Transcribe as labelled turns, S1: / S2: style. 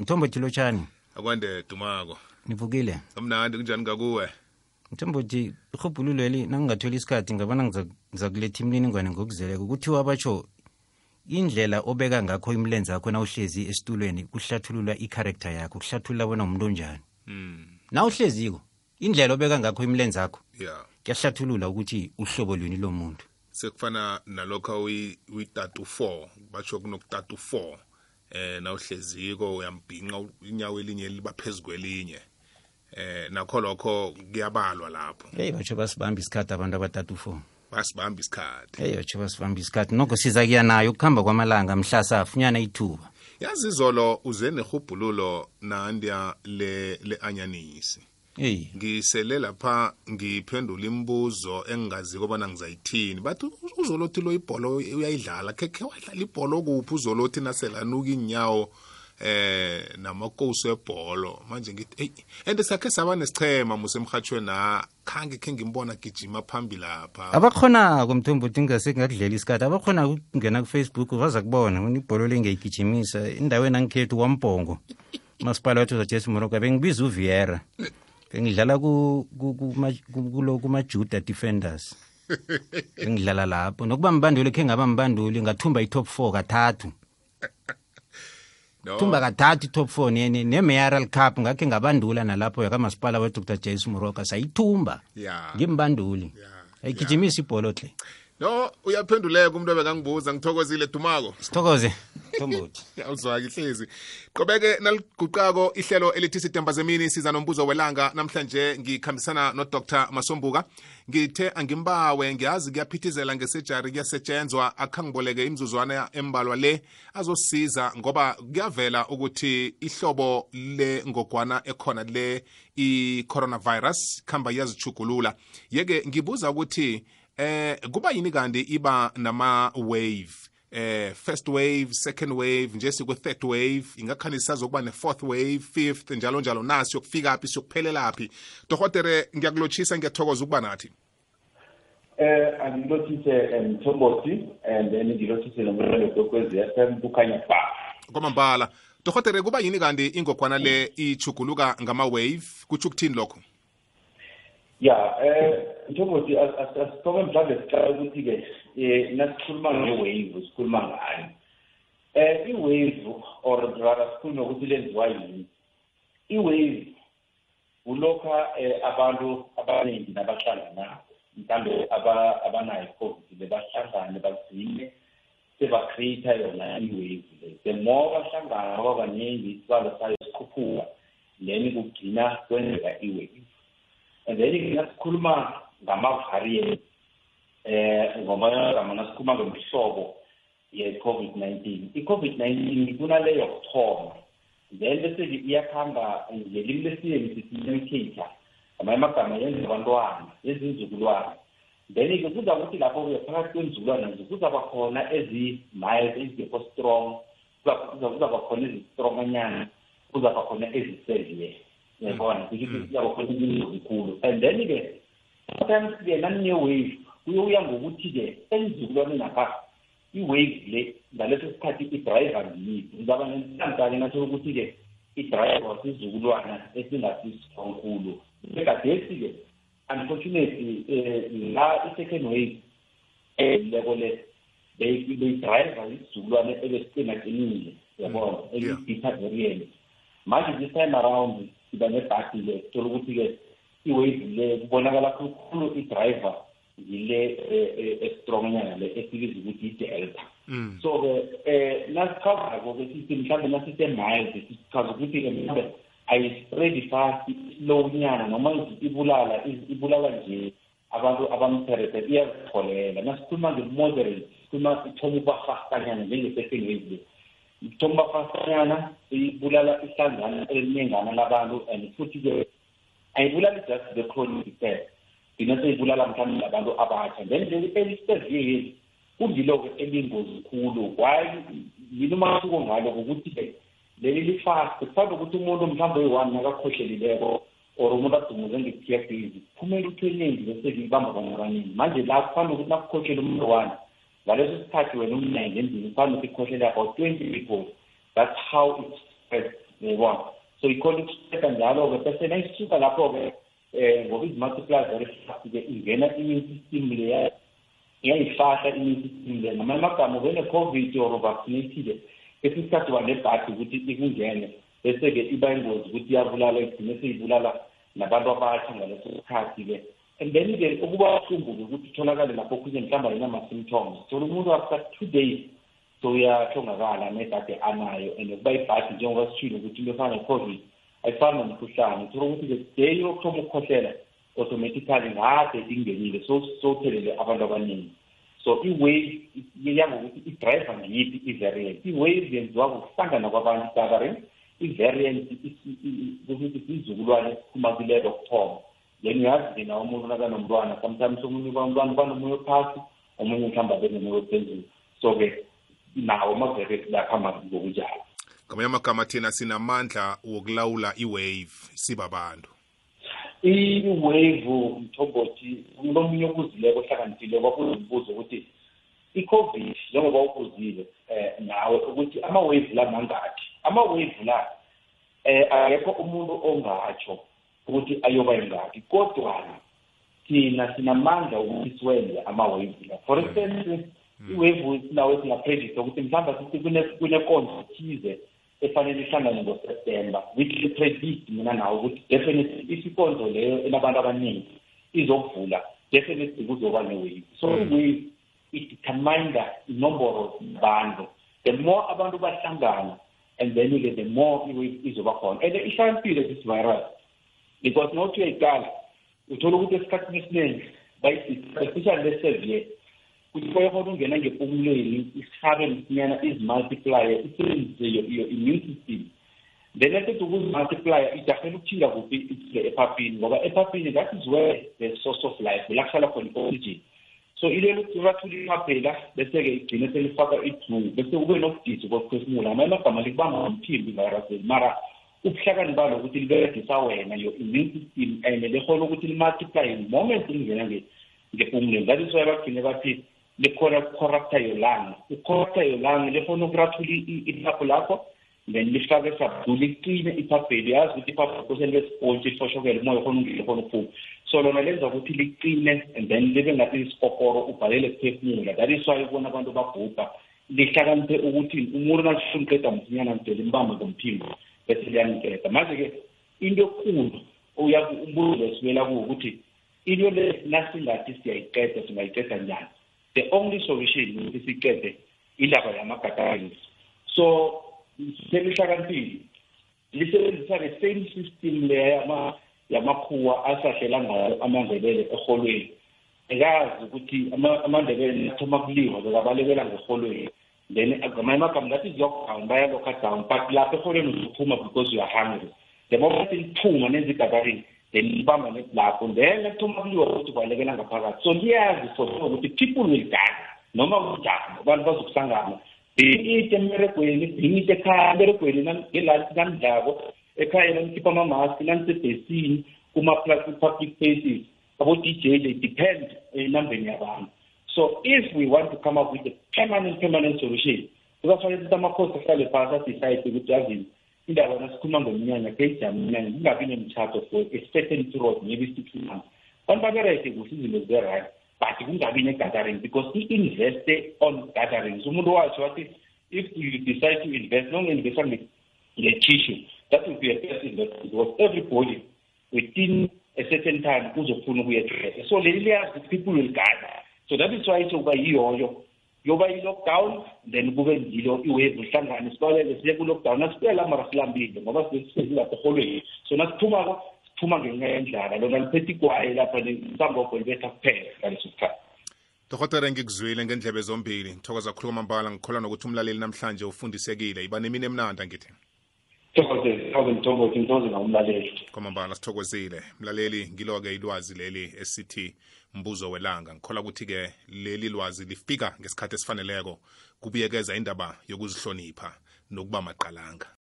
S1: mthombothi lotshani
S2: akwande dumako.
S1: Nivukile.
S2: Amnandi kunjani ngakuwe
S1: mthombothi ihubhululweli nangingatholi isikhathi ngabona ngizakuletha imininingwane ngokuzeleko kuthiwa batsho indlela obeka ngakho imilenze yakho nawuhlezi esitulweni kuhlathulula i-character yakho kuhlathulula bona umuntu onjani.
S2: Mm.
S1: nawuhleziko indlela obeka ngakho imilenze yakho
S2: yeah
S1: kuyahlathulula ukuthi uhlobo lwini lomuntu.
S2: Sekufana nalokho uyitatu 4 batsho kunokutatu 4 eh nawuhleziko uyambhinqa inyawo elinye liba phezu kwelinye. Eh nakho lokho kuyabalwa lapho.
S1: Hey batsho basibamba isikhathi abantu abatatu 4
S2: basibamba isikhathi.
S1: Hey batsho basibamba isikhathi. Nokho siza kuya nayo ukuhamba kwamalanga mhla safunyana ithuba.
S2: Yazi izolo uze nehubhululo nandiya le le anyanisi.
S1: hey
S2: ngisele lapha ngiphendula imibuzo engingazi kobana ngizayithini. Bathi uzolothi lo ibholo uyayidlala? Khe wadlala ibholo kuphi? Uzolothi naselanuka inyawo eh namakosi ebholo manje ngithi hey and sakhe saba nesichema musemhathweni na? Khange khe ngimbona gijima phambili lapha.
S1: Abakhonako mthombothi ngingase ngakudlela isikhathi abakhona ukungena kufacebook baza kubona bona ibholo lengayigijimisa endaweni angikhethu wambhongo masipala wathi uzajesi moroka bengibiza uviera bengidlala ku- ku- kuma- ku- kulo kuma-juda defenders. Bengidlala lapho. Nokuba mbanduli khe ngaba mbanduli ngathumba i-top four kathathu.
S2: No.
S1: Thumba kathathu i-top four ne- ne- ne-mayoral cup ngakhe ngabandula nalapho yakamasipala wedr. Jace moroka sayithumba.
S2: Ya.
S1: Ngimbanduli.
S2: Ya.
S1: Ayigijimisa ibholo hle
S2: no uyaphenduleka umuntu obekangibuza ngithokozile dumako.
S1: Sithokoze. Mthombothi
S2: awuzwaki hlezi qobeke naliguqako ihlelo elithi sidemba zemini siza nombuzo welanga. Namhlanje ngikhambisana nodr masombuka. Ngithe angimbawe ngiyazi kuyaphithizela ngesejari kuyasetshenzwa. Akhangiboleke imzuzwana embalwa le azosiza ngoba kuyavela ukuthi ihlobo le ngogwana ekhona le i-coronavirus khamba iyazichugulula yeke ngibuza ukuthi eh kuba yini kanti iba nama-wave? Eh first wave second wave nje sikwe-third wave ingakhani sisazokuba ne-fourth wave fifth njalo njalo. Nasi yokufika phi siyokuphelelaphi dohotere ngiyakulotshisa ngiyathokoza ukuba nathi.
S3: Eh angilothise mthombothi and then ngilothise nomlando kwekwezi FM kukhanya ba.
S2: kwamambala. Dohotere kuba yini kanti ingogwana le ichuguluka ngama-wave? Kutsho ukuthini lokho?
S3: Ya eh mthombothi asithoke mhlawumbe siqala ukuthi ke eh nasikhuluma nge-wave sikhuluma ngayo. Eh i-wave or rather sikhuluma ukuthi lenziwa yini. I-wave ulokha eh, abantu abaningi nabahlanganayo mhlawumbe aba- abanayo i-covid le bahlangane bagcine sebacreata yona i-wave le the more bahlangana baba baningi isibalo sayo sikhuphuka then kugcina kwenzeka i-wave and then nasikhuluma ngama-variant eh ngomagama nasikhuluma ngemihlobo ye-covid-19 i-covid-19 kunale yokuthoma. Then bese iyakhamba ngelimi lesiyeni sithi imitator ngamanye amagama yenza abantwana yenza inzukulwana then-ke kuza kuthi lapho-ke phakathi kwenzulwana nje kuzaba khona ezi-mild ezingekho strong kuza- kuza- kuzaba khona ezistronganyana kuzaba khona ezisevere. Yabona ukuthi kuzaba khona izinkulu and then-ke sometimes-ke nane-wave kuyokuya ngokuthi-ke enzukulwaneni apha i-wave le ngaleso sikhathi i-driver ngiyiphi? Ngizaba nenhlanhlake nasho ukuthi-ke i-driver sizukulwana esingasistrongkhulu egadesi-ke unfortunately um la i-second wave eleko le beyidrayiva isizukulwane ebesiqinaqinile yabona? Eli-beta variant manje this time around siba nebhadi-ke thola ukuthi-ke i-wave le kubonakala khulukhulu i-driver yile estrongnyana le esibiza ukuthi i-delta
S2: mm.
S3: so-ke um nasichazako-ke sithi mhlawumbe nasise-mild sichaza ukuthi-ke mhlawumbe ayispreadi fast slow-nyana noma ibulala ibulala nje abantu abamtherete iyazitholela nasikhuluma nge-moderate sikhuluma ithoma ubafastanyana njenge-second wave le ithoma ubafastanyana ibulala ihlanzana eliningana labantu and futhi-ke ayibulali just the chronic effect. Igcina seyibulala mhlawumbe abantu abatsha then le elisevere kungilo-ke eliyingozi khulu. Why yini umahluko ngalo ngokuthi-ke leli lifast kufanele ukuthi umuntu mhlawumbe oyi-one nakakhohlelileko or umuntu adumuze nge-P F D kuphumela ukuthi eningi bese libamba bona abaningi. Manje la kufanele ukuthi nakukhohlela umuntu one ngaleso sikhathi wena umnenge endlini kufanele ukuthi about twenty people. That's how it spreads yayibona? So ikhona ukusuka njalo-ke bese nayisuka lapho-ke um ngoba izi-multiply very fast-ke ingena immune system leya iyayifahla immune system le. Ngamanye amagama ubene-covid or uvaccinatile kwesinye isikhathi ukuthi ikungene. Bese-ke iba ingozi ukuthi iyabulala igcine seyibulala nabantu abasha ngaleso sikhathi-ke and then-ke ukuba buhlungu-ke ukuthi utholakale lapho kuze mhlawumbe ayinama-symptoms thola umuntu after two days so uyahlongakala nekade anayo and ukuba ibhadi njengoba sishile ukuthi into efana ne-covid ayifani nomkhuhlane thola ukuthi-ke day yokuthoma ukukhohlela automatically ngade ingenile sowuthelele abantu abaningi so i-wave yangokuthi i-driver ngiyiphi i-variant i-wave yenziwa ngokuhlangana kwabantu gathering i-variant ukuthi isizukulwane esiphuma kulelo kuthoma then uyazi na umuntu nakanomntwana. Sometimes omunye bantwana banomoya phasi omunye mhlawumbe abe nomoya phezulu so-ke nawo ama-variant bakuhamba ngokunjalo.
S2: Ngamanye amagama thina sinamandla wokulawula i-wave sibabantu
S3: i-wave mthombothi unomunye okuzileko ohlakaniphile kwakuzibuzo ukuthi i-covid njengoba ukuzile um nawe ukuthi ama-wave la mangakhi ama-wave la um akekho umuntu ongatsho. Ukuthi ayoba yingakhi kodwana thina sinamandla ukuthi siwenze ama-wave la. For instance i-wave sinawe singapredict ukuthi mhlawumbe sithi kunekonzo thize efanele ihlangane ngoseptemba which predict mina nawo ukuthi definitely if ikonzo leyo enabantu abaningi izokuvula definitely kuzoba ne-wave. So i-wave idetermina inomboro zabantu the more abantu bahlangana and then-ke the more i-wave izoba khona. And ihlakaniphile this virus. Because nokuthi uyayicala uthola ukuthi esikhathini esiningi especially le-severe kuyikhona ukungena ngempumulweni isihabe msinyana izimultiplier isebenzise your immune system. Then esethi ukuzimultiplier ijahela ukuthinga kuphi ifike ephaphini ngoba ephaphini that is where the source of life la kuhlala khona i-oxygen so ilelo ukuthi bathula imaphela bese-ke igcine selifaka i-blue bese kube nokudisi kokuphefumula amanye amagama likubamba ngomphimbi ivirus mara ubuhlakani balo ukuthi liberegisa wena your immune system and likhona ukuthi limultiply moment lingena ngempumulweni that is why bagcine bathi likhona ukucorrupta your lung. Ukucorrupta your lung lifuna ukurathula iphapho lakho then lifake sabdu liqine iphapheli yazi ukuthi iphapho kose libe sponge lifoshokele umoya khona ungile khona uphuma so lona lenza ukuthi liqine and then libe ngathi isikokoro ubhalele kuphefumula. That is why ubona abantu babhubha lihlakaniphe ukuthi umuntu nalifuna uqeda msinyana mde limbambe ngomphimbo. Bese liyanikeda manje-ke into ekhulu umbuzo esibuyela kuwo ukuthi into le nasingathi siyayiqeda singayiqeda njani? The only solution ukuthi siqede indaba yama-gatherings so selihlakaniphile lisebenzisa the same system leya yamakhuwa asahlela ngayo amandebele eholweni ekazi ukuthi amandebele athoma kuliwa bekabalekela ngeholweni then ngamanye amagama ngathi ziyokudown bayalokha down but lapho eholweni uzophuma because you are hungry. The moment liphuma nenza igathering then libamba lapho then ekuthoma kuliwa ukuthi kwalekela ngaphakathi. So liyazi for sure ukuthi people will die. Noma kunjani abantu bazokuhlangana bhekite emberegweni bhekite ekhaya emberegweni ngelansi namdlako. Ekhaya nanikhipha amamaski nanisebhesini kuma-public places abo-dj they depend enambeni yabantu. So if we want to come up with a permanent permanent solution kuzafanele ukuthi amakhosi ahlale phasi adecide ukuthi yazini indaba nasikhuluma ngomnyanya keyijama umnyanya kungabi nemitshato for a certain period maybe six months. Abantu babereke kuhle izinto zibe-right but kungabi ne-gathering because i-investe on gatherings umuntu watsho wathi if you decide to invest nonge-investa nge-tissue that will be a best investment because everybody within a certain time uzofuna ukuyetresa so leli liyazi ukuthi people will gather so that is why sokuba yiyoyo yoba i-lockdown then kube ngilo iwave lihlangane sibalele siye ku-lockdown. Asibuyela mara silambile ngoba sesizilapha eholweni so nasiphumako siphuma ngenxa yendlala. Lona liphethe igwayi lapha lisambogo libetha kuphela ngaleso sikhathi.
S2: Dokotere ngikuzwile ngendlebe zombili. Ngithokoza khulu kwamambala ngikholwa nokuthi umlaleli namhlanje ufundisekile. Iba nemini emnanda ngithi
S3: thokoze thokoze mthombothi ngithokoze ngawumlaleli.
S2: Kwamambala sithokozile. Mlaleli ngilo-ke ilwazi leli esithi mbuzo welanga. Ngikhola ukuthi-ke leli lwazi lifika ngesikhathi esifaneleko kubuyekeza indaba yokuzihlonipha nokuba maqalanga.